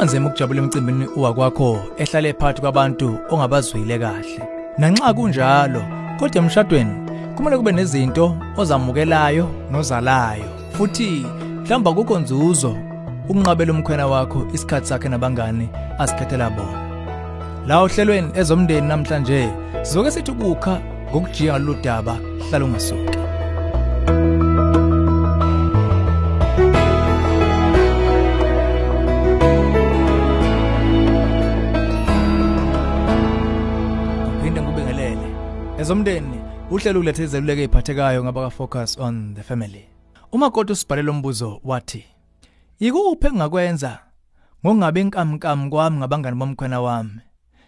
kubanzima ukujabula emcimbini wakwakho ehlale phakathi kwabantu ongabazwile kahle. Nanxa kunjalo kodwa emshadweni kumele kube nezinto ozamukelayo nozalayo. Futhi mhlawumbe akukho nzuzo ukunqabela umkhwena wakho isikhathi sakhe nabangani asikhethela bona. La ohlelweni ezomndeni namhlanje sizoke sithi ukukha ngokujiya ngalolu daba hlala ungasuki. Ezomndeni uhlelo ulethe izeluleko eziphathekayo ngaba focus on the family. Uma kodwa usibhalela umbuzo wathi yikuphi engakwenza ngokungabe inkamnkam kwami ngabangani bomkhwena wami?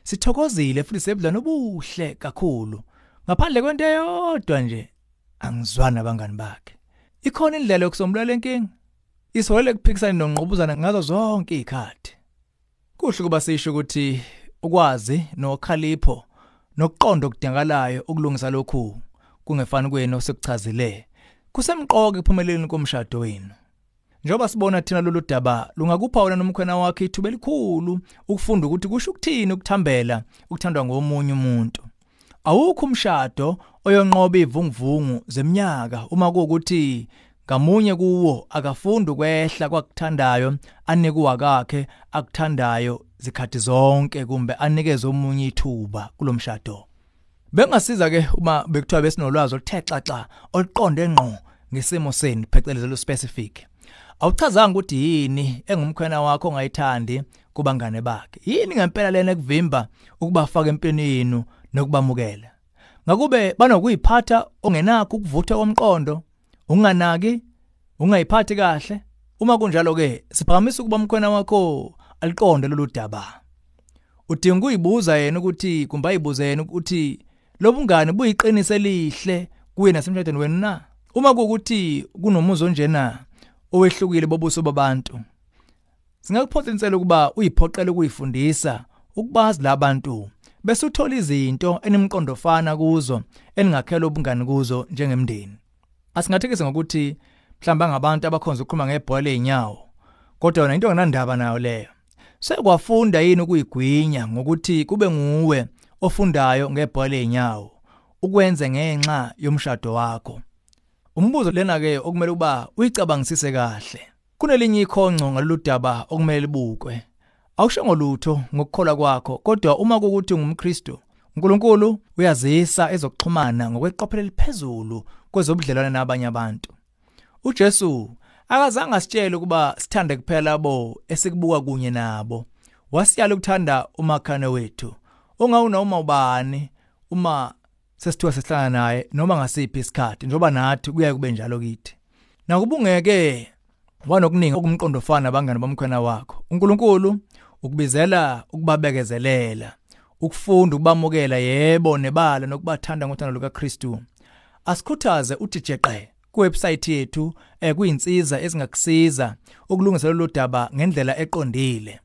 Sithokozile futhi sebudlana obuhle kakhulu. Ngaphandle kwento eyodwa nje angizwani nabangani bakhe. Ikhona indlela yokusombulula lenkingi isiholele kuphikisana nonqubuzana ngazo zonke izikhathi kuhle kuba sisho ukuthi ukwazi nokhalipho nokuqonda okudingakalayo ukulungisa lokhu kungefani kwenu osekuchazile kusemqoka ekuphumeleleni komshado wenu. Njengoba sibona thina lolu daba lungakupha wena nomkhwena wakhe ithuba elikhulu ukufunda ukuthi kusho ukuthini ukuthambela ukuthandwa ngomunye umuntu. Awukho umshado oyonqoba ivunguvungu zeminyaka uma kuukuthi ngamunye kuwo akafundi ukwehla kwakuthandayo anikuwa kakhe akuthandayo zikhathi zonke kumbe anikeze omunye ithuba kulomshado bengasiza ke uma bekuthiwa besinolwazi oluthe xaxa oluqonde ngqo ngesimo seni phecelezi lo specific. Awuchazanga ukuthi yini engumkhwena wakho ongayithandi kubangane bakhe? Yini ngempela lena ekuvimba ukubafaka empini yenu nokubamukela? Ngakube banokuyiphatha ongenakho ukuvutha komqondo unganaki ungayiphathi kahle? Uma kunjalo ke siphakamisa ukuba umkhwena wakho aliqonde lolu daba. Udinga ukuyibuza yena ukuthi kumbe ayibuze yena ukuthi lobungane buyiqinise elihle kuye nasemshadweni wenu na? Uma kuukuthi kunomuzo njena owehlukile bobuso babantu? Singakuphonsela ukuba uyiphoqele ukuyifundisa ukubazi labantu bese uthola izinto enimqondo fana kuzo eningakhela ubungani kuzo njengemndeni. Asingathekise ngokuthi mhlawumbe ngabantu abakhonza ukukhuluma ngebhola leinyawo kodwa yona into enganandaba nayo leyo. Sekwafunda yini ukuyigwinya ngokuthi kube nguwe ofundayo ngebhola leinyawo ukwenze ngenxa yomshado wakho? Umbuzo lena ke okumele uba uyicabangisise kahle. Kunelinye ikhonco ngalolu daba okumele libukwe. Awusho ngolutho ngokukholwa kwakho kodwa uma kukuthi ungumKristu uNkulunkulu uyazisa ezokuxhumana ngokweqophelo eliphezulu kwezobudlelwane nabanye abantu. uJesu akazange asitshele ukuba sithande kuphela labo esikubuka kunye nabo. Wasiyala ukuthanda umakhane wethu ongawuna uma ubani uma sesithiwa sihlangana naye noma ngasiphi isikhathi njoba nathi kuyaye kube njalo kithi. Nakubungeke wanokuningi okumqondo ofana nabangani bomkhwena wakho. uNkulunkulu ukubizela ukubabekezelela ukufunda ukubamukela yebo nebala nokubathanda ngothando lukaKristu. Asikhuthaze uthi jeqe kuwebsite yethu eh kuyinsiza ezingakusiza ukulungisa lolu daba ngendlela eqondile.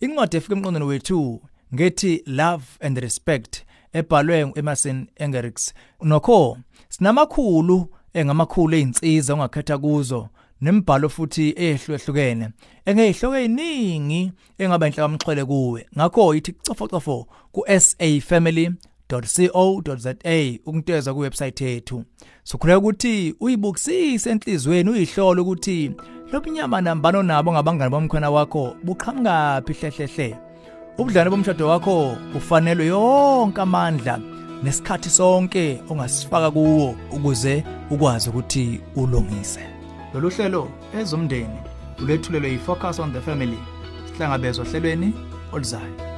Incwadi efika emqondweni wethu ngethi love and respect ebhalwe nguEmerson Engelricks nokho sinamakhulu engamakhulu einsiza ongakhetha kuzo nembhalo futhi ehlukehlukene engeyihloko eziningi engaba inhlaka amxhwele kuwe. Ngakho yithi cofocofo ku safamily.co.za ukunteza ku website yethu. Sokhuleka ukuthi uyibukisise enhlizweni uyihlole ukuthi lobunyama nambano nabo ngabangani bomkhona wakho buqhamukapi hlehlehle ubudlane bomshado wakho ufanelwe yonke amandla nesikhathi sonke ongasifaka kuwo ukuze ukwazi ukuthi ulungise. Lolu hlelo ezomndeni ulethulelwe yi-focus on the family sihlangabezwa ohlelweni oluzayo.